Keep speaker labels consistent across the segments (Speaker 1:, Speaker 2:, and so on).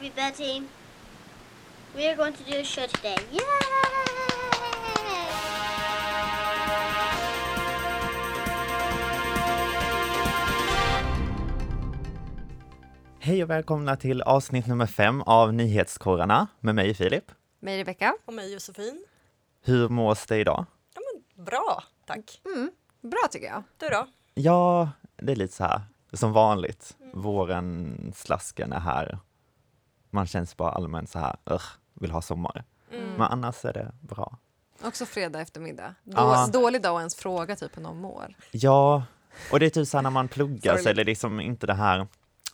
Speaker 1: everybody. We are going to do a show today. Yay!
Speaker 2: Hej och välkomna till avsnitt nummer fem av Nyhetskorrarna med mig Filip.
Speaker 3: Mig Rebecka.
Speaker 4: Och mig Josefin.
Speaker 2: Hur mås det idag?
Speaker 4: Ja, men bra, tack.
Speaker 3: Mm, bra tycker jag.
Speaker 4: Du då?
Speaker 2: Ja, det är lite så här som vanligt. Våren, slasken är här. Man känns bara allmänt så här, "Ugh, vill ha sommar.
Speaker 4: Mm.
Speaker 2: Men annars är det bra.
Speaker 3: Också fredag eftermiddag. Då,
Speaker 2: Ja.
Speaker 3: Dålig dag att ens fråga typ hur någon mår.
Speaker 2: Ja, och det är typ så här när man pluggar så är det liksom inte det här,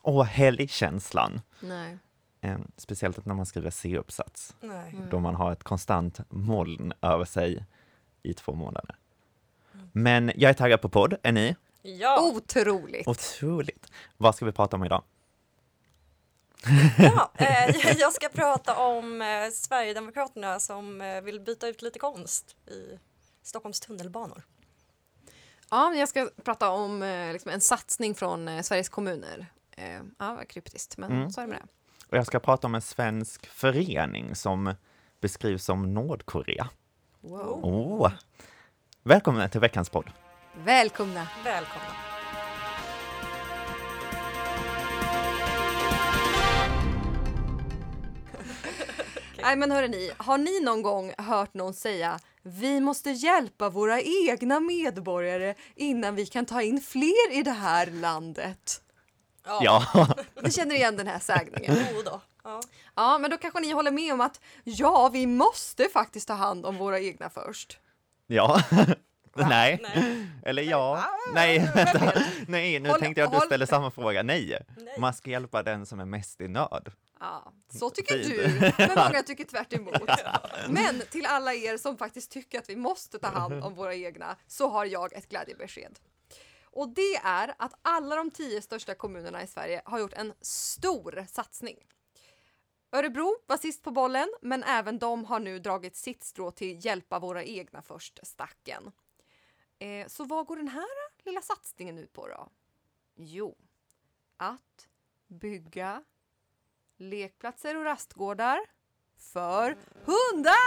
Speaker 2: åh, helgkänslan.
Speaker 3: Nej.
Speaker 2: Eh, speciellt när man skriver C-uppsats.
Speaker 3: Mm.
Speaker 2: då man har ett konstant moln över sig i två månader. Men jag är taggad på podd, är ni?
Speaker 4: Ja,
Speaker 3: Otroligt.
Speaker 2: Otroligt! Vad ska vi prata om idag?
Speaker 4: Ja eh, jag ska prata om eh, Sverigedemokraterna som eh, vill byta ut lite konst i Stockholms tunnelbanor.
Speaker 3: Ja, jag ska prata om liksom en satsning från Sveriges kommuner. Ja, vad kryptiskt, men
Speaker 2: Mm.
Speaker 3: så är det med det.
Speaker 2: Och jag ska prata om en svensk förening som beskrivs som Nordkorea.
Speaker 3: Wow.
Speaker 2: Åh! Välkomna till veckans podd.
Speaker 3: Välkomna.
Speaker 4: Välkomna.
Speaker 3: Nej, men hörni, ni, har ni någon gång hört någon säga vi måste hjälpa våra egna medborgare innan vi kan ta in fler i det här landet?
Speaker 2: Ja,
Speaker 3: Ni känner igen den här sägningen?
Speaker 4: Jo då. Ja.
Speaker 3: Ja, men då kanske ni håller med om att ja, vi måste faktiskt ta hand om våra egna först.
Speaker 2: ja. Nej.
Speaker 4: Nej.
Speaker 2: Eller ja. Nej, vänta. Nej, nu
Speaker 3: Håll-
Speaker 2: tänkte jag att du
Speaker 3: håll-
Speaker 2: ställer samma fråga. Nej.
Speaker 4: Nej.
Speaker 2: Man ska hjälpa den som är mest i nöd.
Speaker 3: Ja, så tycker du, men många tycker tvärt emot. Men till alla er som faktiskt tycker att vi måste ta hand om våra egna så har jag ett glädjebesked. Och det är att alla de tio största kommunerna i Sverige har gjort en stor satsning. Örebro var sist på bollen, men även de har nu dragit sitt strå till hjälpa våra egna först-stacken. Eh, så vad går den här lilla satsningen ut på då? Jo, att bygga lekplatser och rastgårdar för hundar!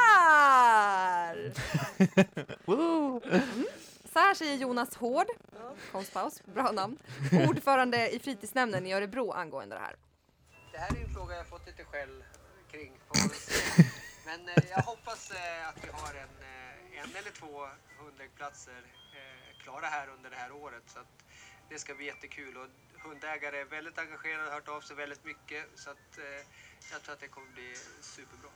Speaker 2: Woo!
Speaker 3: Så här säger Jonas Hård, konstpaus, bra namn, ordförande i fritidsnämnden i Örebro angående det här.
Speaker 5: Det här är en fråga jag fått lite skäll kring. Se. Men eh, jag hoppas eh, att vi har en, en eller två hundäggplatser eh, klara här under det här året. Så att det ska bli jättekul. Och hundägare är väldigt engagerade, har hört av sig väldigt mycket. Så att eh, jag tror att det kommer bli superbra.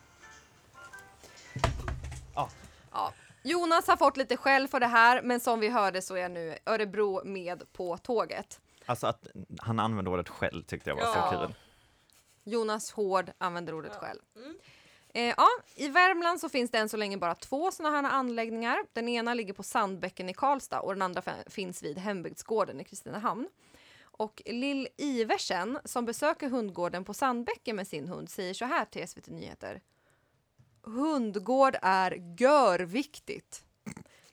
Speaker 3: Ja. Jonas har fått lite skäll för det här, men som vi hörde så är nu Örebro med på tåget.
Speaker 2: Alltså att han använde ordet själv tyckte jag var
Speaker 4: Ja.
Speaker 2: så kul.
Speaker 3: Jonas Hård använder ordet själv.
Speaker 4: Mm.
Speaker 3: Eh, ja, I Värmland så finns det än så länge bara två sådana här anläggningar. Den ena ligger på Sandbäcken i Karlstad och den andra finns vid Hembygdsgården i Kristinehamn. Och Lill Iversen som besöker hundgården på Sandbäcken med sin hund säger så här till SVT Nyheter. Hundgård är görviktigt.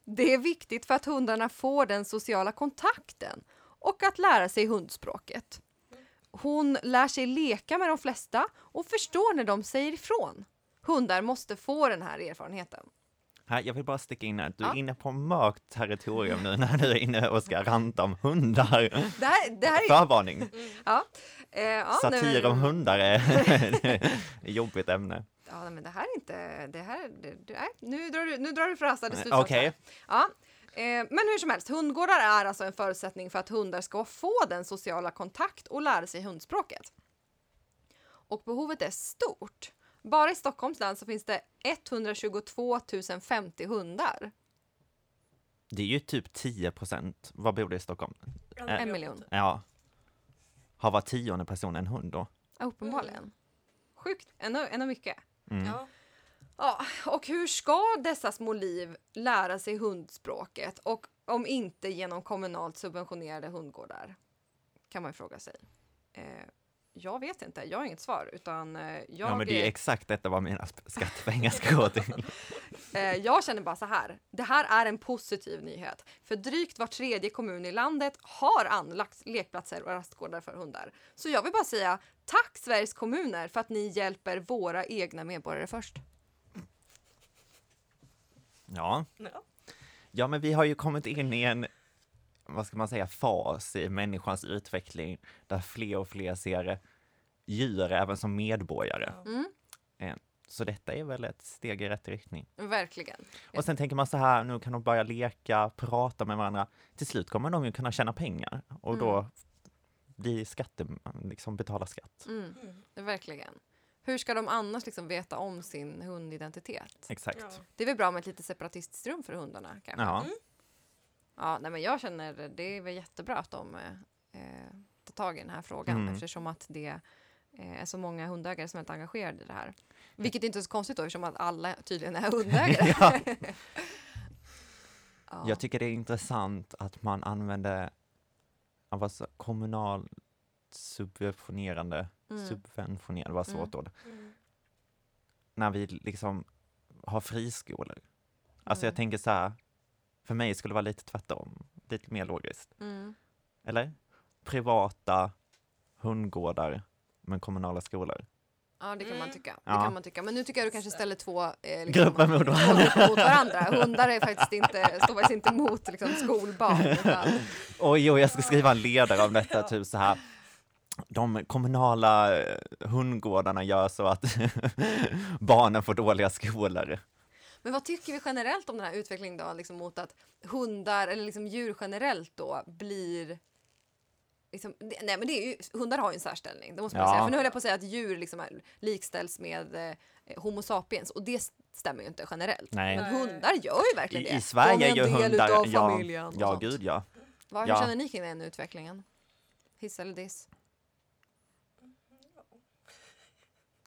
Speaker 3: Det är viktigt för att hundarna får den sociala kontakten och att lära sig hundspråket. Hon lär sig leka med de flesta och förstår när de säger ifrån. Hundar måste få den här erfarenheten.
Speaker 2: Här, jag vill bara sticka in här, du är
Speaker 3: Ja.
Speaker 2: inne på mörkt territorium nu när du är inne och ska ranta om hundar.
Speaker 3: Det här, det här är...
Speaker 2: Förvarning,
Speaker 3: Ja. Eh, ja,
Speaker 2: satir om hundar är jobbigt ämne.
Speaker 3: Ja, men det här är inte... Det här, det, nej, nu drar du, nu drar du förhastade slutsatser.
Speaker 2: Okej,
Speaker 3: Ja. Eh, men hur som helst, hundgårdar är alltså en förutsättning för att hundar ska få den sociala kontakt och lära sig hundspråket. Och behovet är stort. Bara i Stockholms län så finns det 122 050 hundar.
Speaker 2: det är ju typ 10 procent. Vad bor det i Stockholm?
Speaker 3: En miljon.
Speaker 2: Ja. Har var tionde person en hund då?
Speaker 3: Ja, Uppenbarligen. Sjukt, ändå, ändå mycket.
Speaker 2: Mm.
Speaker 4: Ja.
Speaker 3: Ja, och hur ska dessa små liv lära sig hundspråket och om inte genom kommunalt subventionerade hundgårdar? Kan man fråga sig. Eh, jag vet inte, jag har inget svar utan eh, jag,
Speaker 2: Ja, men det är exakt detta vad mina skattepengar ska gå till.
Speaker 3: eh, jag känner bara så här. Det här är en positiv nyhet. För drygt var tredje kommun i landet har anlagt lekplatser och rastgårdar för hundar. Så jag vill bara säga Tack Sveriges kommuner för att ni hjälper våra egna medborgare först.
Speaker 2: Ja.
Speaker 4: Ja.
Speaker 2: ja, men vi har ju kommit in i en, vad ska man säga, fas i människans utveckling där fler och fler ser djur även som medborgare.
Speaker 3: Mm,
Speaker 2: Så detta är väl ett steg i rätt riktning.
Speaker 3: verkligen.
Speaker 2: Och sen tänker man så här, nu kan de börja leka, prata med varandra. Till slut kommer de ju kunna tjäna pengar och då
Speaker 3: Mm.
Speaker 2: bli skatte, liksom betala skatt.
Speaker 3: Mm,
Speaker 4: Mm.
Speaker 3: verkligen. Hur ska de annars liksom veta om sin hundidentitet?
Speaker 2: Exakt.
Speaker 4: Ja.
Speaker 3: Det är väl bra med ett lite separatistiskt rum för hundarna kanske?
Speaker 2: Ja.
Speaker 4: Mm.
Speaker 3: Ja, nej, men jag känner det är väl jättebra att de eh, tar tag i den här frågan
Speaker 2: Mm.
Speaker 3: eftersom att det eh, är så många hundägare som är väldigt engagerade i det här. Vilket inte är så konstigt då eftersom att alla tydligen är hundägare.
Speaker 2: Ja.
Speaker 3: ja.
Speaker 2: Jag tycker det är intressant att man använder alltså, kommunal subventionerande,
Speaker 3: Mm.
Speaker 2: subventionerande, vad svårt ord,
Speaker 4: Mm.
Speaker 2: när vi liksom har friskolor. Alltså jag
Speaker 3: Mm.
Speaker 2: tänker så här, för mig skulle det vara lite tvärtom, lite mer logiskt.
Speaker 3: Mm.
Speaker 2: Eller? Privata hundgårdar men kommunala skolor.
Speaker 3: Ja, det kan man
Speaker 4: Mm.
Speaker 3: tycka. Det
Speaker 2: Ja.
Speaker 3: kan man tycka. Men nu tycker jag du kanske ställer två eh,
Speaker 2: Grupper mot varandra.
Speaker 3: mot varandra. Hundar är faktiskt inte, står faktiskt inte mot liksom, skolbarn. Utan,
Speaker 2: Oj, oj, jag ska skriva en ledare om detta, typ så här. De kommunala hundgårdarna gör så att barnen får dåliga skolor.
Speaker 3: Men vad tycker vi generellt om den här utvecklingen då, liksom mot att hundar eller liksom djur generellt då blir Liksom, nej men det är ju, hundar har ju en särställning, det måste man
Speaker 2: Ja.
Speaker 3: säga. För nu höll jag på att säga att djur liksom är, likställs med eh, Homo sapiens och det stämmer ju inte generellt.
Speaker 2: Nej.
Speaker 3: Men hundar gör ju verkligen
Speaker 2: I,
Speaker 3: det.
Speaker 2: I Sverige
Speaker 3: De
Speaker 2: är ju
Speaker 3: en del
Speaker 2: hundar,
Speaker 3: utav
Speaker 2: ja,
Speaker 3: familjen
Speaker 2: ja gud ja.
Speaker 3: Vad, hur
Speaker 2: Ja.
Speaker 3: känner ni kring den utvecklingen? Hiss eller diss?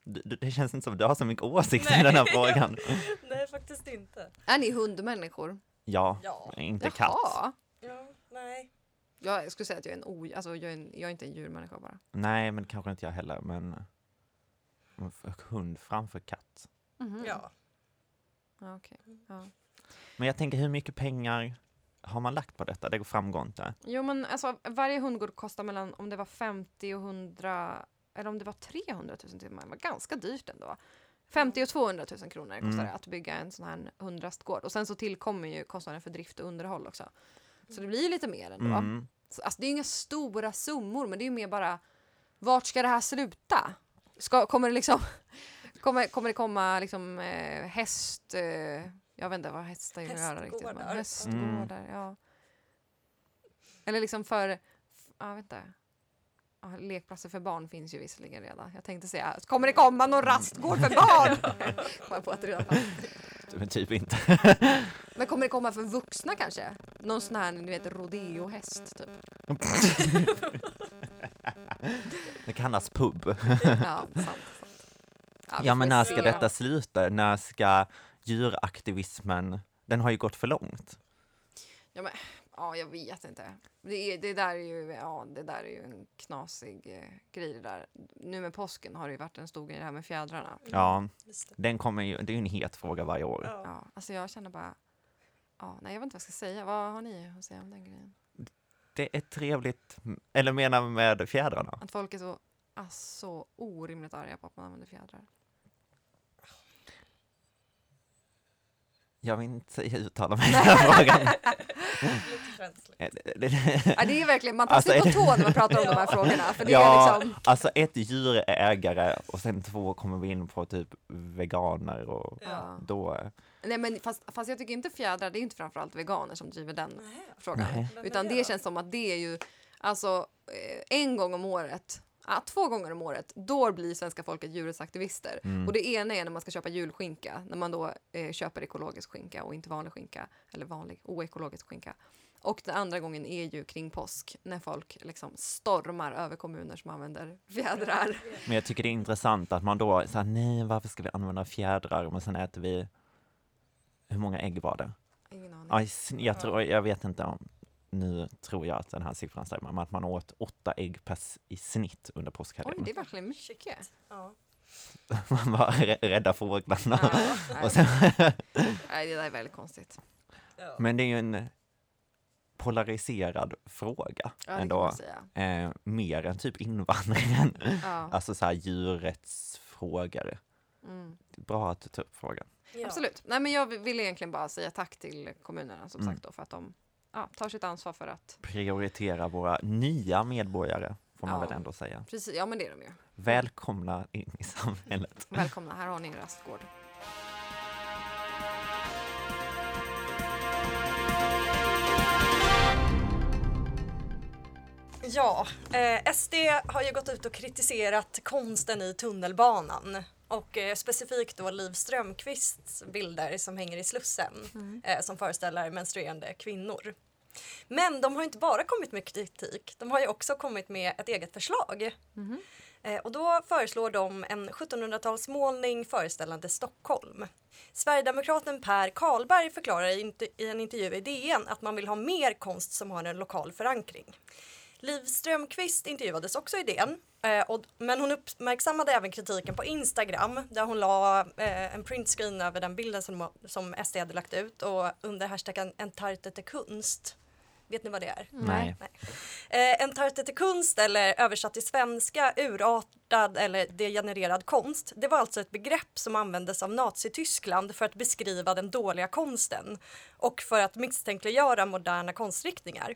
Speaker 2: Du- det känns inte som du har så mycket åsikter i den här frågan.
Speaker 4: Nej, faktiskt inte.
Speaker 3: Är ni hundmänniskor?
Speaker 2: Ja,
Speaker 4: Ja.
Speaker 2: inte katt.
Speaker 3: Jaha.
Speaker 4: Ja, nej.
Speaker 3: Jag skulle säga att jag är en, o, alltså jag är, en, jag är inte en djurmänniska bara.
Speaker 2: Nej, men kanske inte jag heller, men hund framför katt.
Speaker 3: Mhm.
Speaker 4: Ja.
Speaker 3: Ja, okej. ja.
Speaker 2: Men jag tänker hur mycket pengar har man lagt på detta? Det framgår inte.
Speaker 3: Jo men alltså varje hundgård kostar mellan om det var 50 och 100 eller om det var 300 000 till och med. Det var ganska dyrt ändå. 50 och 200 000 kronor kostar
Speaker 2: Mm.
Speaker 3: det att bygga en sån här hundrastgård. Och sen så tillkommer ju kostnaden för drift och underhåll också. Så det blir ju lite mer ändå.
Speaker 2: Mm.
Speaker 3: Så, alltså det är ju inga stora summor men det är ju mer bara vart ska det här sluta? Ska, kommer det liksom kommer, kommer det komma liksom eh, häst eh, jag vet inte vad hästar vill göra riktigt. Men
Speaker 4: Hästgårdar.
Speaker 3: hästgårdar, ja. Eller liksom för, ja, jag vet inte. Ja, lekplatser för barn finns ju visserligen redan. Jag tänkte säga, kommer det komma någon rastgård för barn? Kom jag på att det redan.
Speaker 2: Men typ inte.
Speaker 3: Men kommer det komma för vuxna kanske? Någon sån här, ni vet, rodeohäst typ.
Speaker 2: Det kallas pub.
Speaker 3: Ja, sant. sant.
Speaker 2: Ja,
Speaker 3: får
Speaker 2: men när
Speaker 3: se.
Speaker 2: ska detta sluta? När ska djuraktivismen, den har ju gått för långt.
Speaker 3: Ja, men, ja, jag vet inte. Det, är, det, där är ju, ja, det där är ju en knasig eh, grej det där. Nu med påsken har det ju varit en stor grej det här med fjädrarna.
Speaker 2: Ja,
Speaker 4: Just det.
Speaker 2: den kommer ju, det är ju en het fråga varje år.
Speaker 4: Ja.
Speaker 3: Ja, alltså jag känner bara, ja, nej jag vet inte vad jag ska säga. Vad har ni att säga om den grejen?
Speaker 2: Det är trevligt, eller menar med fjädrarna?
Speaker 3: Att folk är så, alltså, orimligt arga på att man använder fjädrar.
Speaker 2: Jag vill inte uttala mig i den här frågan.
Speaker 4: Känsligt.
Speaker 2: Eh, det- det-
Speaker 3: Ja, det är verkligen, man tar
Speaker 2: Alltså,
Speaker 3: sig
Speaker 2: är
Speaker 3: på tå när man pratar om de här frågorna. För det
Speaker 2: ja,
Speaker 3: är liksom,
Speaker 2: alltså ett djurägare och sen två kommer vi in på typ veganer och
Speaker 4: Ja.
Speaker 2: då...
Speaker 3: nej men fast, fast jag tycker inte fjädrar, det är inte framförallt veganer som driver den
Speaker 4: Nej.
Speaker 3: frågan.
Speaker 2: Nej.
Speaker 3: Utan
Speaker 4: är
Speaker 3: det känns som att det är ju, alltså eh, en gång om året, ja, två gånger om året, då blir svenska folket djurrättsaktivister.
Speaker 2: Mm.
Speaker 3: Och det ena är när man ska köpa julskinka, när man då eh, köper ekologisk skinka och inte vanlig skinka, eller vanlig oekologisk skinka. Och den andra gången är ju kring påsk, när folk liksom stormar över kommuner som använder fjädrar.
Speaker 2: Men jag tycker det är intressant att man då säger nej, varför ska vi använda fjädrar? Men sen äter vi, hur många ägg var det?
Speaker 3: Ingen aning.
Speaker 2: Ja, jag, tror, jag vet inte om, nu tror jag att den här siffran stämmer, men att man åt åtta ägg per, i snitt under
Speaker 3: Oj,
Speaker 2: påskhelgen.
Speaker 3: det är verkligen mycket.
Speaker 4: Ja.
Speaker 2: Man var rä- rädda fåglarna.
Speaker 3: Ja,
Speaker 2: Och
Speaker 3: nej,
Speaker 2: sen,
Speaker 3: nej, det där är väldigt konstigt.
Speaker 2: Men det är ju en polariserad fråga
Speaker 3: Ja,
Speaker 2: ändå. Eh, mer än typ invandringen.
Speaker 3: Ja.
Speaker 2: Alltså så här djurrättsfrågor.
Speaker 3: Mm.
Speaker 2: Det är bra att du tar upp frågan.
Speaker 4: Ja.
Speaker 3: Absolut. Nej, men jag vill egentligen bara säga tack till kommunerna som
Speaker 2: Mm.
Speaker 3: sagt då, för att de ja, tar sitt ansvar för att
Speaker 2: Prioritera våra nya medborgare, får man
Speaker 3: Ja.
Speaker 2: väl ändå säga.
Speaker 3: precis, ja men det är de ju.
Speaker 2: Välkomna in i samhället.
Speaker 3: Välkomna, här har ni en rastgård.
Speaker 4: Ja, eh, SD har ju gått ut och kritiserat konsten i tunnelbanan och eh, specifikt då Liv Strömquists bilder som hänger i Slussen eh, som föreställer menstruerande kvinnor. Men de har inte bara kommit med kritik, de har ju också kommit med ett eget förslag. Eh, och då föreslår de en 1700-talsmålning föreställande Stockholm. Sverigedemokraten Per Karlberg förklarar i en intervju i DN att man vill ha mer konst som har en lokal förankring. Liv Strömquist intervjuades också i DN, eh, men hon uppmärksammade även kritiken på Instagram där hon la eh, en printscreen över den bilden som, som SD hade lagt ut och under hashtaggen entartet är kunst. Vet ni vad det är?
Speaker 2: Nej.
Speaker 4: Eh, entartet är kunst eller översatt till svenska urartad eller degenererad konst. Det var alltså ett begrepp som användes av Nazityskland för att beskriva den dåliga konsten och för att misstänkliggöra moderna konstriktningar.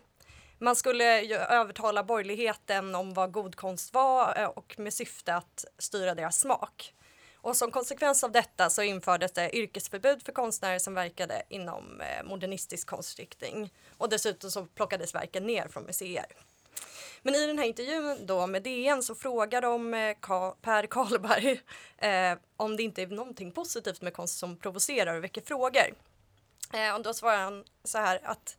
Speaker 4: Man skulle övertala borgerligheten om vad god konst var eh, och med syfte att styra deras smak. Och som konsekvens av detta så infördes det yrkesförbud för konstnärer som verkade inom eh, modernistisk konstriktning. Och dessutom så plockades verken ner från museer. Men i den här intervjun då med DN så frågar de eh, Per Karlberg eh, om det inte är någonting positivt med konst som provocerar och väcker frågor. Eh, och då svarar han så här att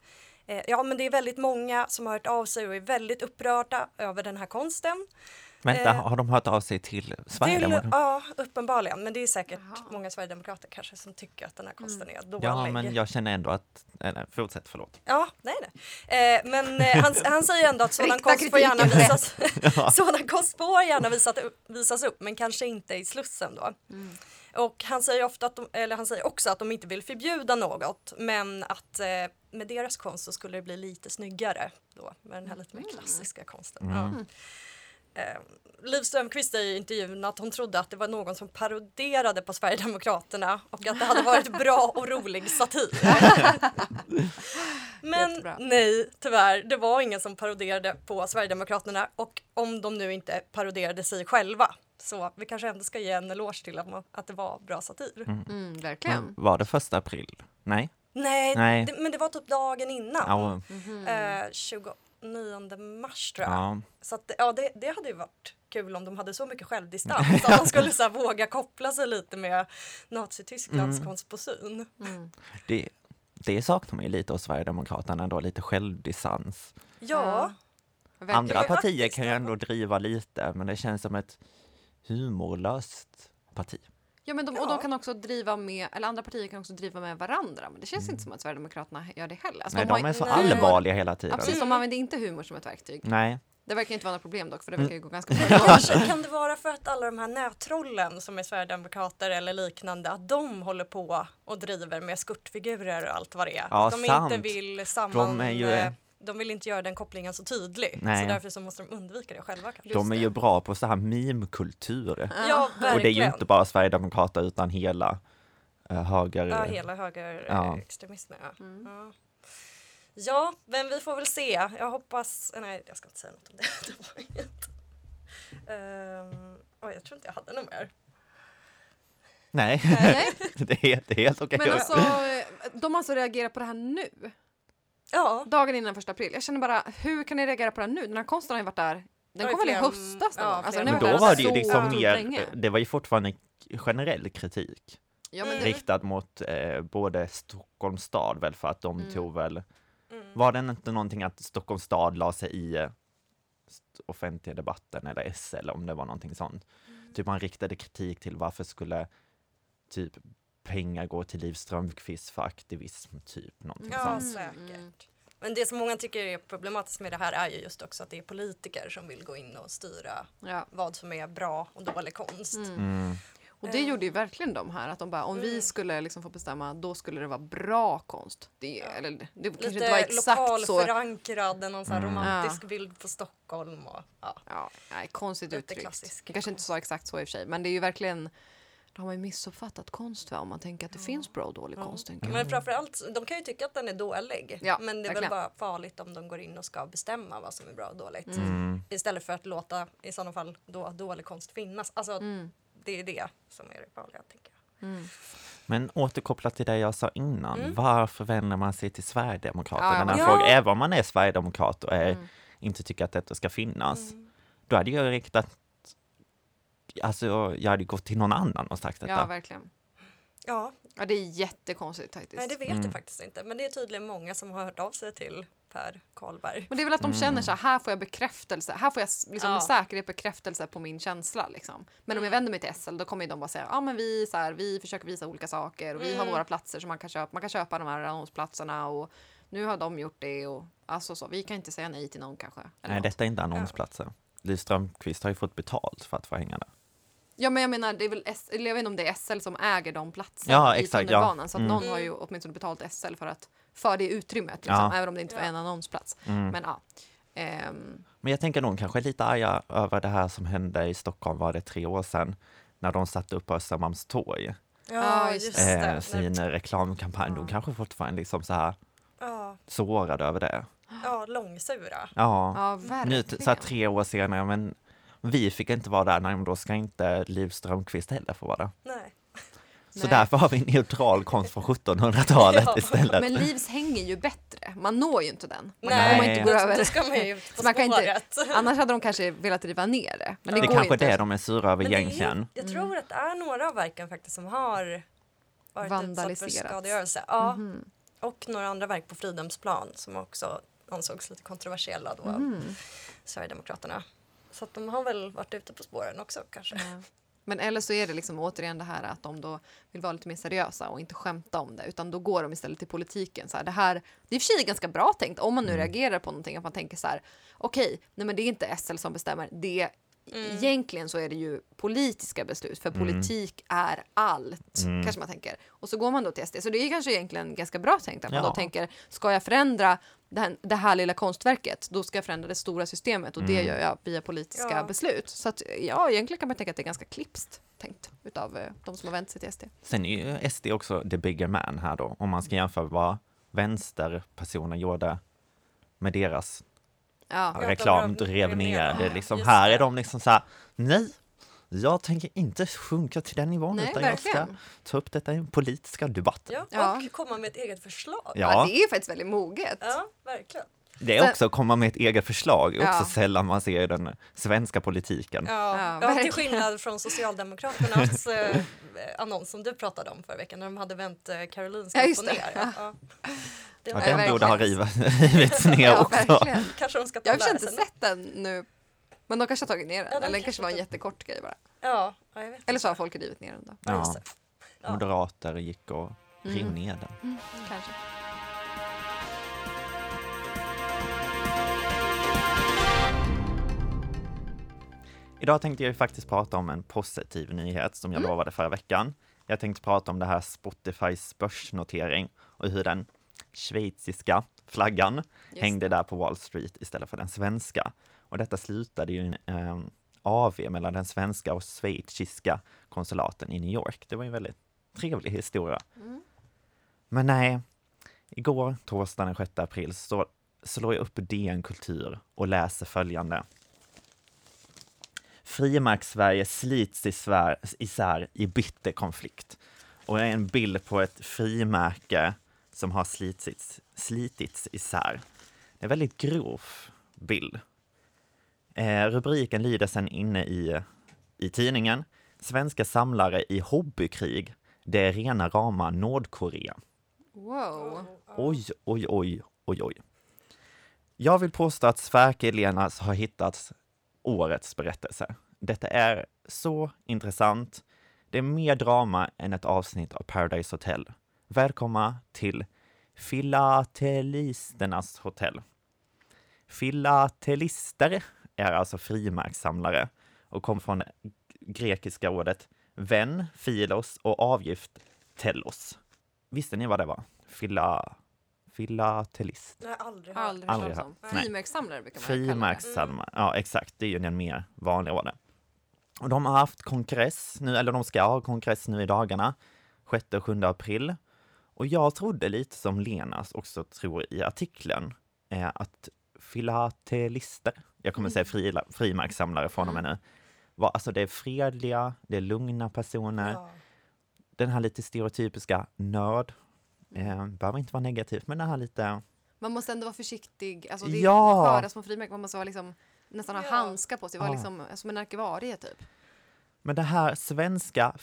Speaker 4: ja, men det är väldigt många som har hört av sig och är väldigt upprörda över den här konsten.
Speaker 2: Vänta,
Speaker 4: Eh,
Speaker 2: har de hört av sig till Sverigedemokraterna?
Speaker 4: ja, uppenbarligen. Men det är säkert
Speaker 3: Jaha.
Speaker 4: många svärdemokrater kanske som tycker att den här konsten är dålig.
Speaker 2: Ja, men jag känner ändå att... Eller, fortsätt, förlåt.
Speaker 4: Ja, nej, nej. Eh, men eh, han, han säger ändå att sådan konst får gärna visas, sådan konst får gärna visas upp, men kanske inte i Slussen då. Och han säger, ofta att de, eller han säger också att de inte vill förbjuda något, men att eh, med deras konst så skulle det bli lite snyggare då, med den här lite mer klassiska konsten. Ja. Eh, Liv Strömquist säger i intervjun att hon trodde att det var någon som paroderade på Sverigedemokraterna och att det hade varit bra och rolig satir. Men
Speaker 3: Jättebra.
Speaker 4: nej, tyvärr, det var ingen som paroderade på Sverigedemokraterna och om de nu inte paroderade sig själva. Så vi kanske ändå ska ge en eloge till att det var bra satir.
Speaker 3: Mm, verkligen.
Speaker 2: Men var det första april? Nej?
Speaker 4: Nej,
Speaker 2: Nej.
Speaker 4: Det, men det var typ dagen innan.
Speaker 2: Ja.
Speaker 4: Eh, 29 mars tror jag.
Speaker 2: ja.
Speaker 4: Så att, ja, det, det hade ju varit kul om de hade så mycket självdistans att de skulle så här, våga koppla sig lite med Nazitysklands
Speaker 2: Mm.
Speaker 4: konstposyn.
Speaker 3: Mm.
Speaker 2: Det, det saknar man ju lite hos Sverigedemokraterna ändå, lite självdistans.
Speaker 4: Ja,
Speaker 3: Verkligen.
Speaker 2: Andra partier kan ju ändå driva lite, men det känns som ett humorlöst parti.
Speaker 3: Ja, men de, och
Speaker 4: Ja.
Speaker 3: de kan också driva med, eller andra partier kan också driva med varandra. Men det känns inte som att Sverigedemokraterna gör det heller. Alltså,
Speaker 2: Nej,
Speaker 3: har
Speaker 2: de är så
Speaker 4: nej.
Speaker 2: allvarliga hela
Speaker 3: Ja,
Speaker 2: tiden.
Speaker 3: precis, de använder inte humor som ett verktyg.
Speaker 2: Nej,
Speaker 3: Det verkar inte vara något problem dock, för det
Speaker 2: Mm.
Speaker 3: verkar ju gå ganska bra.
Speaker 4: kanske kan det vara för att alla de här nättrollen som är Sverigedemokrater eller liknande, att de håller på och driver med skurtfigurer och allt vad det är.
Speaker 2: Ja,
Speaker 4: de
Speaker 2: sant.
Speaker 4: inte vill samman...
Speaker 2: De är ju-
Speaker 4: eh, De vill inte göra den kopplingen så tydlig.
Speaker 2: Nej.
Speaker 4: Så därför så måste de undvika det själva kanske.
Speaker 2: de är ju bra på så här meme-kultur.
Speaker 4: Ja.
Speaker 2: Och det är ju inte bara Sverigedemokrater utan hela uh, höger...
Speaker 4: Ja, hela högerextremismen.
Speaker 2: Ja.
Speaker 4: Ja.
Speaker 3: Mm.
Speaker 4: Ja. ja, men vi får väl se. Jag hoppas... Nej, jag ska inte säga något om det. det var inget. Um, oj, jag tror inte jag hade något mer.
Speaker 2: Nej,
Speaker 3: Nej.
Speaker 2: det är helt, det är helt okej.
Speaker 3: Men alltså, de har alltså reagerat på det här nu,
Speaker 4: Ja,
Speaker 3: dagen innan första april. Jag känner bara, hur kan ni reagera på det här nu? Den här konsten har ju varit där, den kom väl i höstas
Speaker 4: ja?
Speaker 3: Alltså, den
Speaker 2: Men då var det ju
Speaker 3: så
Speaker 2: liksom mer,
Speaker 3: länge.
Speaker 2: det var ju fortfarande generell kritik
Speaker 3: Ja, men
Speaker 4: Mm.
Speaker 2: riktad mot eh, både Stockholms stad väl för att de
Speaker 3: Mm.
Speaker 2: tog väl,
Speaker 4: Mm.
Speaker 2: var det inte någonting att Stockholms stad la sig i eh, offentliga debatten eller SL om det var någonting sånt.
Speaker 3: Mm.
Speaker 2: Typ man riktade kritik till varför skulle typ pengar gå till Liv Strömquist för aktivism, typ någonting
Speaker 4: Ja,
Speaker 2: sånt.
Speaker 4: säkert. Men det som många tycker är problematiskt med det här är ju just också att det är politiker som vill gå in och styra
Speaker 3: ja.
Speaker 4: vad som är bra och dålig konst.
Speaker 3: Mm.
Speaker 2: Mm.
Speaker 3: Och det
Speaker 4: Eh.
Speaker 3: gjorde ju verkligen de här, att de bara om vi
Speaker 4: Mm.
Speaker 3: skulle liksom få bestämma då skulle det vara bra konst. Det, eller, det kanske inte
Speaker 4: Lite
Speaker 3: var exakt så.
Speaker 4: lokalförankrad, någon sån här
Speaker 2: Mm.
Speaker 4: romantisk bild på Stockholm. Och, ja.
Speaker 3: Ja, nej, konstigt
Speaker 4: Lite
Speaker 3: uttryckt.
Speaker 4: klassisk
Speaker 3: Det kanske inte sa exakt så i och för sig, men det är ju verkligen då har man ju missuppfattat konst va? om man tänker att det finns bra och dålig konst. Tänker jag.
Speaker 4: Men framförallt, de kan ju tycka att den är dålig.
Speaker 3: Ja,
Speaker 4: men det är
Speaker 3: verkligen.
Speaker 4: väl bara farligt om de går in och ska bestämma vad som är bra och dåligt.
Speaker 2: Mm.
Speaker 4: Istället för att låta i sådana fall då dålig konst finnas. Alltså
Speaker 3: Mm.
Speaker 4: det är det som är det vanliga tänker jag.
Speaker 2: Men återkopplat till det jag sa innan,
Speaker 4: Mm.
Speaker 2: varför vänder man sig till Sverigedemokraterna?
Speaker 3: Ja, ja,
Speaker 2: när
Speaker 4: ja.
Speaker 2: frågar, även om man är sverigedemokrat och är,
Speaker 3: Mm.
Speaker 2: inte tycker att detta ska finnas,
Speaker 4: Mm.
Speaker 2: då hade jag riktat Alltså, jag hade gått till någon annan och sagt detta.
Speaker 3: Ja, verkligen.
Speaker 4: Ja,
Speaker 3: Ja, det är jättekonstigt faktiskt.
Speaker 4: nej det vet
Speaker 2: Mm.
Speaker 4: jag faktiskt inte. Men det är tydligen många som har hört av sig till Per Karlberg.
Speaker 3: Men det är väl att de
Speaker 2: Mm.
Speaker 3: känner så här, här får jag bekräftelse, här får jag liksom
Speaker 4: Ja.
Speaker 3: med säkerhet bekräftelse på min känsla. Liksom. Men om jag
Speaker 4: Mm.
Speaker 3: vänder mig till SL då kommer ju de bara säga, ja men vi, så här, vi försöker visa olika saker och vi har
Speaker 4: Mm.
Speaker 3: våra platser som man kan köpa, man kan köpa de här annonsplatserna och nu har de gjort det och alltså så, vi kan inte säga nej till någon kanske. eller
Speaker 2: Nej,
Speaker 3: något.
Speaker 2: detta är inte annonsplatser. Liv Strömquist har ju fått betalt för att få hänga där.
Speaker 3: Ja men jag menar, det är väl S- eller jag vet inte om det är SL som äger de platserna
Speaker 2: Ja,
Speaker 3: i
Speaker 2: exakt, ja.
Speaker 3: tunnelbanan. Så att
Speaker 2: Mm.
Speaker 3: någon har ju åtminstone betalt SL för, att, för det utrymmet, liksom,
Speaker 2: Ja.
Speaker 3: även om det inte var
Speaker 4: Ja.
Speaker 3: en annonsplats.
Speaker 2: Mm.
Speaker 3: Men ja. Ehm,
Speaker 2: Men jag tänker de kanske är lite arga över det här som hände i Stockholm, var det tre år sedan, när de satte upp på Östermalmstorg,
Speaker 3: Ja, just
Speaker 2: eh, sin reklamkampanj. De
Speaker 3: Ja.
Speaker 2: kanske fortfarande liksom så här
Speaker 4: Ja,
Speaker 2: sårade över det.
Speaker 4: ja, långsura.
Speaker 2: Ja,
Speaker 3: ja,
Speaker 2: nu
Speaker 3: verkligen.
Speaker 2: så här tre år senare, men vi fick inte vara där, nej men då ska inte Liv Strömquist heller få vara där.
Speaker 4: Nej.
Speaker 2: Så
Speaker 3: Nej.
Speaker 2: därför har vi neutral konst från 1700-talet
Speaker 4: Ja.
Speaker 2: istället.
Speaker 3: Men Livs hänger ju bättre. Man når ju inte den. Man
Speaker 4: Nej,
Speaker 3: kommer inte gå över.
Speaker 4: Ska man ju på
Speaker 3: man kan inte-. Annars hade de kanske velat riva ner det. Men det,
Speaker 2: det
Speaker 3: går
Speaker 2: kanske är det de är sura över
Speaker 4: Men det är ju-
Speaker 2: egentligen.
Speaker 4: Jag
Speaker 3: Mm.
Speaker 4: tror att det är några av verken faktiskt som har varit utsatt för skadegörelse. Ja.
Speaker 3: Mhm.
Speaker 4: Och några andra verk på Fridhemsplan som också ansågs lite kontroversiella då av
Speaker 3: Mhm.
Speaker 4: Sverigedemokraterna. Så att de har väl varit ute på spåren också kanske.
Speaker 3: Ja. Men eller så är det liksom återigen det här att de då vill vara lite mer seriösa och inte skämta om det utan då går de istället till politiken. Så här, det här det är i och för sig ganska bra tänkt om man nu reagerar på någonting att man tänker så här okej, nej men det är inte SL som bestämmer. Det Egentligen så är det ju politiska beslut för politik är allt
Speaker 2: Mm.
Speaker 3: kanske man tänker. Och så går man då till SD. Så det är kanske egentligen ganska bra tänkt att man
Speaker 2: Ja.
Speaker 3: då tänker ska jag förändra det här, det här lilla konstverket då ska jag förändra det stora systemet och det
Speaker 2: Mm.
Speaker 3: gör jag via politiska
Speaker 4: Ja.
Speaker 3: beslut. Så att ja, egentligen kan man tänka att det är ganska klipskt tänkt utav eh, de som har vänt sig till SD.
Speaker 2: Sen är ju SD också the bigger man här då, om man ska jämföra vad vänsterpersonen gjorde med deras
Speaker 3: Ja,
Speaker 2: reklam,
Speaker 4: rev-
Speaker 2: rev
Speaker 4: rev
Speaker 2: ner det.
Speaker 4: det.
Speaker 2: Liksom,
Speaker 4: Just
Speaker 2: här
Speaker 4: det.
Speaker 2: är de liksom så här, nej, jag tänker inte sjunka till den nivån,
Speaker 3: Nej,
Speaker 2: utan jag ska
Speaker 3: verkligen.
Speaker 2: ta upp detta i en politiska debatt.
Speaker 4: Ja,
Speaker 3: Ja.
Speaker 4: och komma med ett eget förslag.
Speaker 3: ja.
Speaker 2: Ja,
Speaker 3: det är ju faktiskt väldigt moget.
Speaker 4: Ja, verkligen.
Speaker 2: det är också att komma med ett eget förslag,
Speaker 3: Ja.
Speaker 2: också sällan man ser i den svenska politiken.
Speaker 4: Ja,
Speaker 3: Ja,
Speaker 4: ja,
Speaker 3: verkligen.
Speaker 4: till skillnad från Socialdemokraternas eh, annons som du pratade om förra veckan när de hade vänt eh, Karolinska
Speaker 3: Ja,
Speaker 4: upp och
Speaker 3: det.
Speaker 4: ner. Ja. Ja. Det
Speaker 2: Ja,
Speaker 3: Ja,
Speaker 2: den borde ha
Speaker 3: verkligen.
Speaker 2: riv- rivits ner
Speaker 3: Ja,
Speaker 2: också.
Speaker 3: verkligen.
Speaker 4: Kanske de ska
Speaker 3: Jag har inte sett den nu. Men de kanske har tagit ner den.
Speaker 4: Ja, de
Speaker 3: Eller den kanske var en jättekort grej bara.
Speaker 4: Ja, ja, jag vet
Speaker 3: Eller så har folk rivit ner den då.
Speaker 4: Ja,
Speaker 2: Ja.
Speaker 4: det.
Speaker 2: Moderater gick och rev
Speaker 3: Mm.
Speaker 2: ner den.
Speaker 3: Kanske.
Speaker 2: Idag tänkte jag faktiskt prata om en positiv nyhet som jag
Speaker 3: Mm.
Speaker 2: lovade förra veckan. Jag tänkte prata om det här Spotifys börsnotering och hur den schweiziska flaggan
Speaker 3: Just
Speaker 2: hängde där på Wall Street istället för den svenska. Och detta slutade i en eh, AV mellan den svenska och schweiziska konsulaten i New York. Det var en väldigt trevlig historia.
Speaker 3: Mm.
Speaker 2: Men nej, igår, torsdagen den 6 april, så slår jag upp DN Kultur och läser följande. Frimärks-Sverige slits isär, isär i bitter konflikt. Och det är en bild på ett frimärke som har slitits, slitits isär. Det är en väldigt grov bild. Eh, rubriken lyder sen inne i, i tidningen. Svenska samlare i hobbykrig. Det är rena rama Nordkorea.
Speaker 3: Wow.
Speaker 2: Oj, oj, oj, oj, oj. Jag vill påstå att Sverker Elenas har hittat årets berättelse. Detta är så intressant. Det är mer drama än ett avsnitt av Paradise Hotel. Välkomna till Filatelisternas hotell. Filatelister är alltså frimärkssamlare och kom från grekiska ordet vän Filos och avgift Tellos. Visste ni vad det var? Fila, filatelist.
Speaker 4: Har aldrig hört.
Speaker 3: aldrig
Speaker 2: Aldrig
Speaker 3: hört.
Speaker 2: Nej.
Speaker 3: Frimärkssamlare brukar man kalla det.
Speaker 2: Frimärkssalmar. Ja, exakt. Det är ju den mer vanliga orden. Och de har haft kongress nu, eller de ska ha kongress nu i dagarna, 6 och 7 april. Och jag trodde lite som Lenas också tror i artikeln, eh, att filatelister, jag kommer säga fri, frimärkssamlare från och med nu, var, alltså det är fredliga, det är lugna personer,
Speaker 4: Ja.
Speaker 2: den här lite stereotypiska nörd, eh, behöver inte vara negativt, men den här lite
Speaker 3: Man måste ändå vara försiktig. Alltså, det är
Speaker 2: Ja.
Speaker 3: sköra små frimärken. Man måste vara liksom, nästan ha
Speaker 4: Ja.
Speaker 3: handskar på sig. Vara
Speaker 2: Ja.
Speaker 3: liksom, som en arkivarie typ.
Speaker 2: Men det här svenska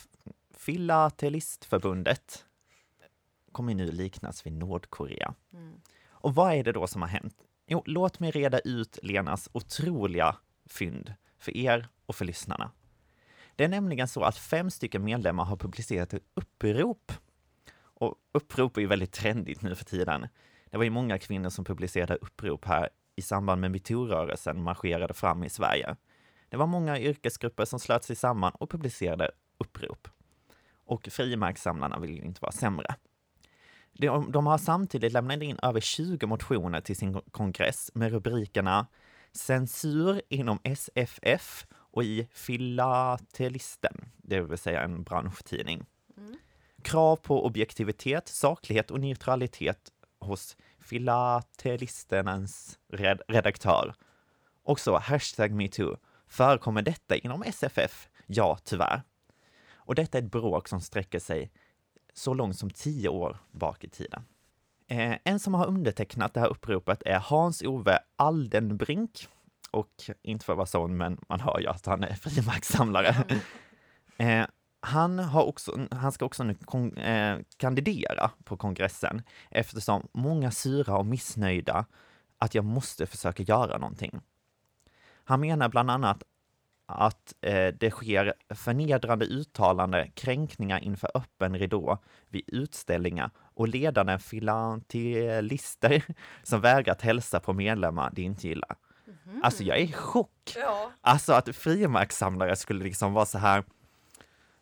Speaker 2: filatelistförbundet kommer nu liknas vid Nordkorea.
Speaker 3: Mm.
Speaker 2: Och vad är det då som har hänt? Jo, låt mig reda ut Lenas otroliga fynd för er och för lyssnarna. Det är nämligen så att fem stycken medlemmar har publicerat ett upprop. Och upprop är ju väldigt trendigt nu för tiden. Det var ju många kvinnor som publicerade upprop här i samband med metoo-rörelsen marscherade fram i Sverige. Det var många yrkesgrupper som slöt sig samman och publicerade upprop. Och frimärkssamlarna vill ju inte vara sämre. De, de har samtidigt lämnat in över 20 motioner till sin kongress med rubrikerna Censur inom SFF och i Filatelisten, det vill säga en branschtidning. Krav på objektivitet, saklighet och neutralitet hos filatelisternas red redaktör. Och så hashtag metoo. Förekommer detta inom SFF? Ja, tyvärr. Och detta är ett bråk som sträcker sig så långt som tio år bak i tiden. Eh, en som har undertecknat det här uppropet är Hans-Ove Aldenbrink. Och inte för att vara sån, men man hör ju att han är frimärkssamlare. Eh, han, har också, han ska också nu kon, eh, kandidera på kongressen eftersom många sura och missnöjda att jag måste försöka göra någonting. Han menar bland annat att eh, det sker förnedrande uttalande, kränkningar inför öppen ridå vid utställningar och ledande filatelister som vägrat hälsa på medlemmar de inte gillar. Alltså jag är i chock!
Speaker 4: Ja.
Speaker 2: Alltså att frimärkssamlare skulle liksom vara så här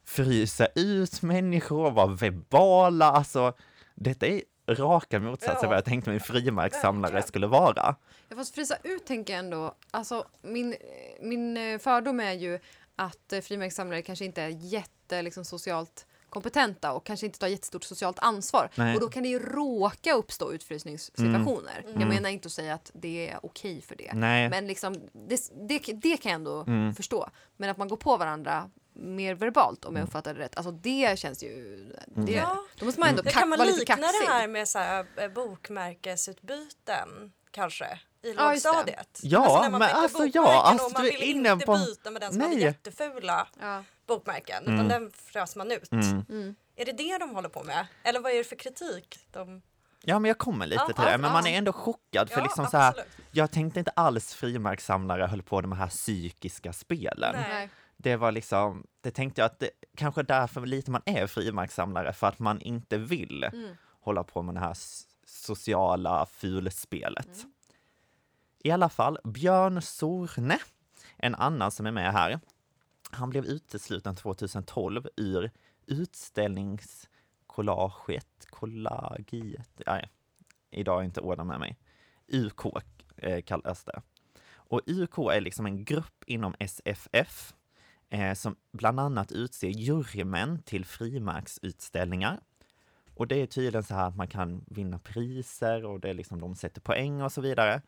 Speaker 2: frysa ut människor, vara verbala, alltså detta är raka motsatsen
Speaker 4: Ja,
Speaker 2: vad jag tänkte mig en frimärkssamlare skulle vara.
Speaker 3: Jag fast frysa ut tänker jag ändå. Alltså, min, min eh, fördom är ju att eh, frimärkssamlare kanske inte är jätte liksom, socialt kompetenta och kanske inte tar jättestort socialt ansvar.
Speaker 2: Nej.
Speaker 3: Och då kan det ju råka uppstå utfrysningssituationer. Jag menar inte att säga att det är okej för det.
Speaker 2: Nej.
Speaker 3: Men liksom, det, det, det kan jag ändå
Speaker 2: Mm.
Speaker 3: förstå. Men att man går på varandra mer verbalt om jag uppfattar det rätt. Alltså det känns ju... Det,
Speaker 4: Ja.
Speaker 3: Då måste man ändå
Speaker 4: Det
Speaker 3: kack,
Speaker 4: kan man
Speaker 3: vara lite
Speaker 4: likna
Speaker 3: kaxig.
Speaker 4: det här med så här, eh, bokmärkesutbyten kanske i lågstadiet.
Speaker 2: Ja,
Speaker 4: man
Speaker 2: men alltså, ja, alltså,
Speaker 4: man
Speaker 2: inne
Speaker 4: inte
Speaker 2: på-
Speaker 4: byta med den som hade
Speaker 2: Nej.
Speaker 4: jättefula
Speaker 3: Ja.
Speaker 4: bokmärken
Speaker 2: Mm.
Speaker 4: utan den frös man ut.
Speaker 3: Mm.
Speaker 4: Är det det de håller på med? Eller vad är det för kritik? De...
Speaker 2: Ja, men jag kommer lite
Speaker 4: Ja,
Speaker 2: till det, men
Speaker 4: ja.
Speaker 2: man är ändå chockad för
Speaker 4: Ja,
Speaker 2: liksom så här, jag tänkte inte alls frimärkssamlare höll på med de här psykiska spelen.
Speaker 4: Nej.
Speaker 2: Det var liksom, det tänkte jag att det kanske därför lite man är frimärkssamlare, för att man inte vill
Speaker 3: Mm.
Speaker 2: hålla på med det här sociala fulspelet. I alla fall, Björn Sorne, en annan som är med här, han blev utesluten 2012 ur utställningskollaget, kollagiet, nej, idag är inte orden med mig, UK eh, kallas det. Och UK är liksom en grupp inom SFF eh, som bland annat utser jurymän till frimärksutställningar. Och det är tydligen så här att man kan vinna priser och det är liksom de sätter poäng och så vidare.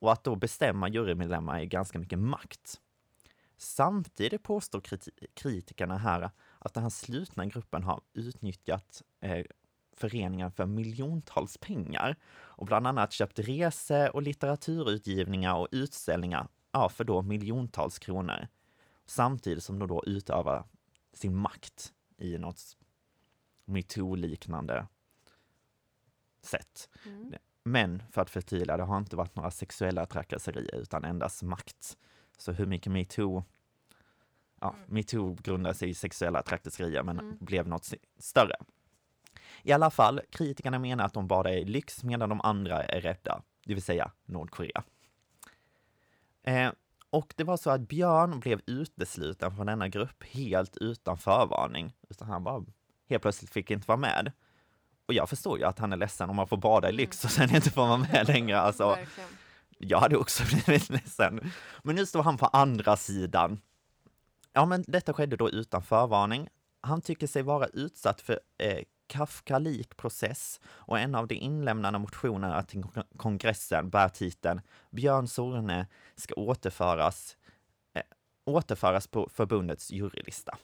Speaker 2: Och att då bestämma jurymedlemmar är ganska mycket makt. Samtidigt påstår kriti- kritikerna här att den här slutna gruppen har utnyttjat eh, föreningen för miljontals pengar och bland annat köpt rese och litteraturutgivningar och utställningar ja, för då miljontals kronor. Samtidigt som de då utövar sin makt i något metoo-liknande sätt.
Speaker 3: Mm.
Speaker 2: Men för att förtydliga, det har inte varit några sexuella trakasserier utan endast makt. Så hur mycket metoo Ja, metoo grundar sig i sexuella trakasserier men
Speaker 3: Mm.
Speaker 2: blev något större. I alla fall, kritikerna menar att de bara är lyx medan de andra är rädda, det vill säga Nordkorea. Eh, Och det var så att Björn blev utesluten från denna grupp helt utan förvarning. Utan han bara helt plötsligt fick inte vara med. Och jag förstår ju att han är ledsen om man får bada i lyx och sen inte får vara med längre. Alltså,
Speaker 3: Verkligen.
Speaker 2: jag hade också blivit ledsen. Men nu står han på andra sidan. Ja, men detta skedde då utan förvarning. Han tycker sig vara utsatt för eh, Kafka-lik process och en av de inlämnade motionerna till kongressen bär titeln Björn Sorne ska återföras, eh, återföras på förbundets jurylista.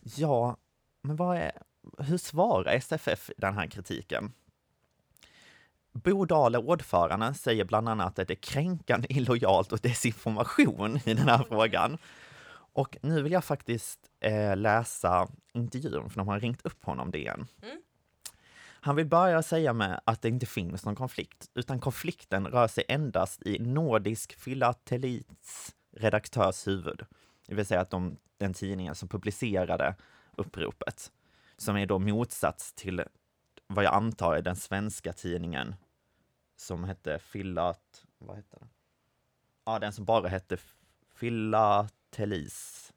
Speaker 2: Ja, men vad är, hur svarar SFF den här kritiken? Bo Dahle, ordföranden, säger bland annat att det är kränkande, illojalt och desinformation i den här frågan. Och nu vill jag faktiskt eh, läsa intervjun, för de har ringt upp honom DN.
Speaker 4: Mm.
Speaker 2: Han vill börja säga med att det inte finns någon konflikt, utan konflikten rör sig endast i Nordisk Filatelits redaktörs huvud. Det vill säga att de, den tidningen som publicerade uppropet, som är då motsats till vad jag antar är den svenska tidningen som hette Filat... Vad hette den? Ja, den som bara hette Filatelis.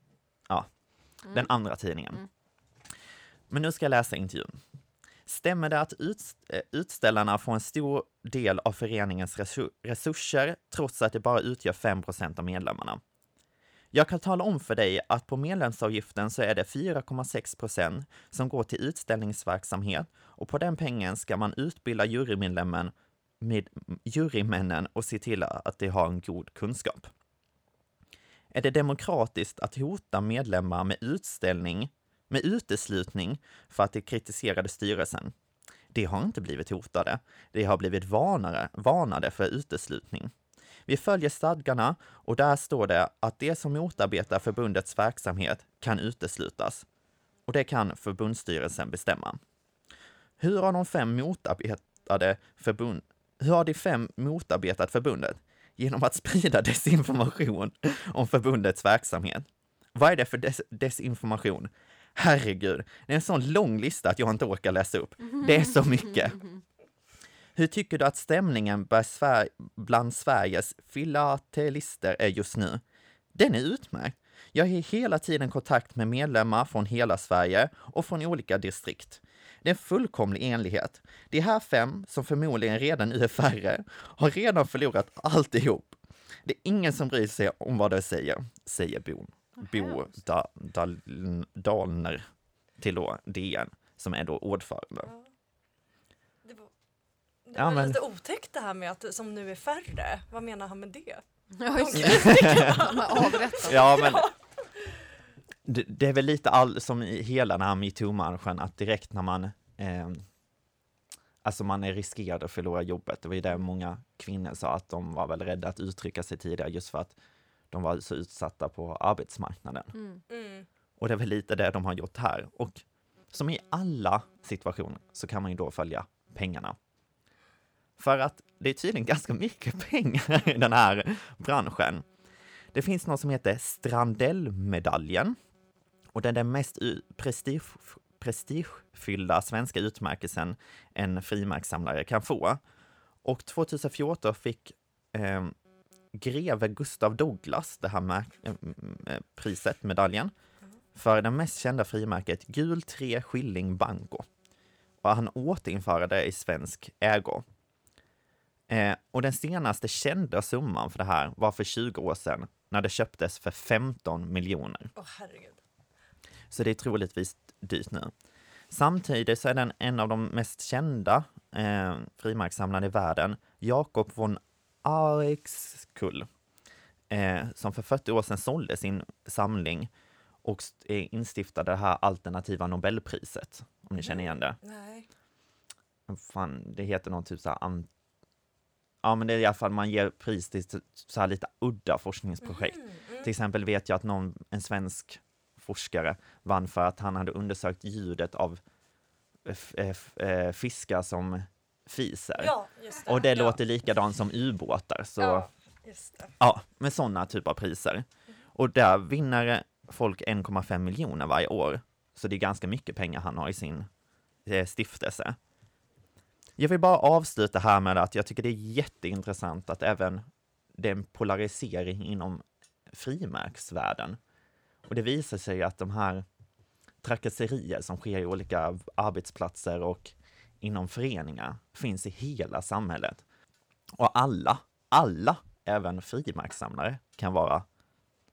Speaker 2: Ja, den andra tidningen.
Speaker 3: Mm.
Speaker 2: Men nu ska jag läsa intervjun. Stämmer det att eh, utställarna får en stor del av föreningens resu- resurser trots att det bara utgör 5% av medlemmarna? Jag kan tala om för dig att på medlemsavgiften så är det 4,6 procent som går till utställningsverksamhet och på den pengen ska man utbilda jurymedlemmen med jurymännen och se till att de har en god kunskap. Är det demokratiskt att hota medlemmar med utställning, med uteslutning för att de kritiserade styrelsen? De har inte blivit hotade. De har blivit varnare, varnade för uteslutning. Vi följer stadgarna och där står det att det som motarbetar förbundets verksamhet kan uteslutas. Och det kan förbundsstyrelsen bestämma. Hur har de fem motarbetade förbund, hur har de fem motarbetat förbundet? Genom att sprida desinformation om förbundets verksamhet. Vad är det för des desinformation? Herregud, det är en sån lång lista att jag inte orkar läsa upp. Det är så mycket. Hur tycker du att stämningen bland Sveriges filatelister är just nu? Den är utmärkt. Jag är hela tiden i kontakt med medlemmar från hela Sverige och från olika distrikt. Det är en fullkomlig enlighet. De här fem, som förmodligen redan nu är färre, har redan förlorat alltihop. Det är ingen som bryr sig om vad de säger, säger Bo, Bo da, Dal, Dalner till då DN, som är då ordförande.
Speaker 4: Det var, det
Speaker 2: Ja,
Speaker 4: var
Speaker 2: men-
Speaker 4: lite otäckt det här med att som nu är färre. Vad menar han med det?
Speaker 3: Ja, just det.
Speaker 2: Ja, men det, det är väl lite all, som i hela den här metoo-marschen, att direkt när man eh, Alltså man är riskerad att förlora jobbet. Det var ju det många kvinnor sa, att de var väl rädda att uttrycka sig tidigare just för att de var så utsatta på arbetsmarknaden.
Speaker 3: Mm.
Speaker 4: Mm.
Speaker 2: Och det är väl lite det de har gjort här. Och som i alla situationer så kan man ju då följa pengarna. För att det är tydligen ganska mycket pengar i den här branschen. Det finns något som heter Strandellmedaljen. Och det är den mest prestige, prestigefyllda svenska utmärkelsen en frimärkssamlare kan få. Och 2014 fick eh, greve Gustav Douglas det här märk- eh, priset, medaljen, för det mest kända frimärket Gul 3 Skilling Banco. Och han återinförde det i svensk ägo. Eh, och den senaste kända summan för det här var för 20 år sedan när det köptes för 15 miljoner.
Speaker 4: Åh herregud.
Speaker 2: Så det är troligtvis dyrt nu. Samtidigt så är den en av de mest kända eh, frimärkssamlarna i världen, Jakob von Arexkull, eh, som för 40 år sedan sålde sin samling och st- instiftade det här alternativa Nobelpriset, om ni känner igen det.
Speaker 4: Nej.
Speaker 2: Fan, det heter någon typ så här Ja, men det är i alla fall man ger pris till så här lite udda forskningsprojekt.
Speaker 4: Mm, mm.
Speaker 2: Till exempel vet jag att någon, en svensk forskare vann för att han hade undersökt ljudet av f- f- eh, fiskar som fiser.
Speaker 4: Ja, just det.
Speaker 2: Och det
Speaker 4: ja.
Speaker 2: låter likadant som ubåtar. Så ja,
Speaker 4: Ja,
Speaker 2: med sådana typer av priser. Och där vinner folk 1,5 miljoner varje år. Så det är ganska mycket pengar han har i sin eh, stiftelse. Jag vill bara avsluta här med att jag tycker det är jätteintressant att även det är en polarisering inom frimärksvärlden. Och det visar sig att de här trakasserier som sker i olika arbetsplatser och inom föreningar finns i hela samhället. Och alla, alla, även frimärkssamlare, kan vara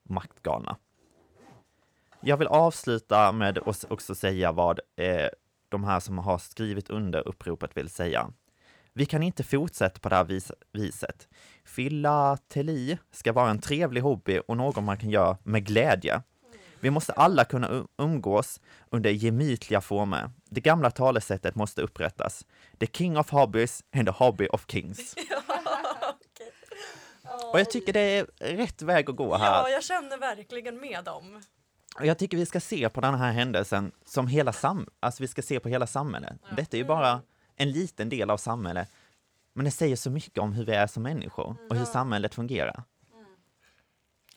Speaker 2: maktgalna. Jag vill avsluta med att också säga vad eh, de här som har skrivit under uppropet vill säga. Vi kan inte fortsätta på det här vis viset. Filateli ska vara en trevlig hobby och något man kan göra med glädje. Vi måste alla kunna um- umgås under gemytliga former. Det gamla talesättet måste upprättas. The king of hobbies and the hobby of kings. Och jag tycker det är rätt väg att gå här.
Speaker 4: Ja, jag känner verkligen med dem.
Speaker 2: Och jag tycker vi ska se på den här händelsen som hela sam alltså vi ska se på hela samhället. Detta är ju bara en liten del av samhället, men det säger så mycket om hur vi är som människor och hur samhället fungerar.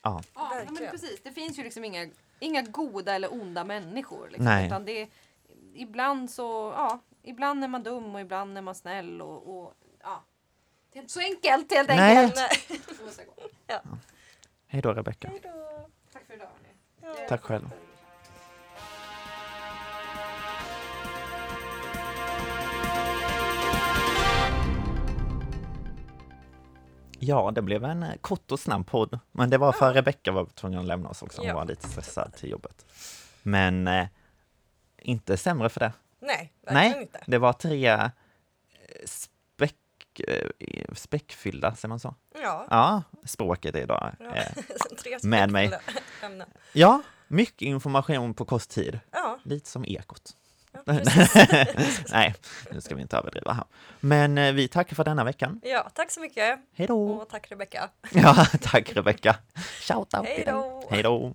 Speaker 2: Ja,
Speaker 3: Ja, men precis. Det finns ju liksom inga, inga goda eller onda människor. Liksom,
Speaker 2: Nej.
Speaker 3: Utan det är, ibland så, ja, ibland är man dum och ibland är man snäll och, och ja. Det är inte så enkelt helt
Speaker 2: Nej.
Speaker 3: enkelt. Gå.
Speaker 2: hej då Rebecka.
Speaker 4: Hej då.
Speaker 3: Tack för idag hörni.
Speaker 2: Tack själv. Ja, det blev en eh, kort och snabb podd, men det var för Rebecka var tvungen att lämna oss också. Hon
Speaker 4: Ja.
Speaker 2: var lite stressad till jobbet. Men eh, inte sämre för det.
Speaker 4: Nej,
Speaker 2: Nej,
Speaker 4: inte.
Speaker 2: det var tre eh, späck, eh, späckfyllda, säger man så?
Speaker 4: Ja.
Speaker 2: Ja, språket idag.
Speaker 4: Ja.
Speaker 2: Eh, med mig.
Speaker 4: ämnen.
Speaker 2: ja, mycket information på kort tid.
Speaker 4: Ja,
Speaker 2: Lite som Ekot. Nej, nu ska vi inte överdriva här. Men eh, vi tackar för denna veckan.
Speaker 4: ja, tack så mycket.
Speaker 2: Hej då!
Speaker 4: Och tack Rebecka.
Speaker 2: Ja, tack Rebecka. Shout out
Speaker 4: Hej då.
Speaker 2: Hej då!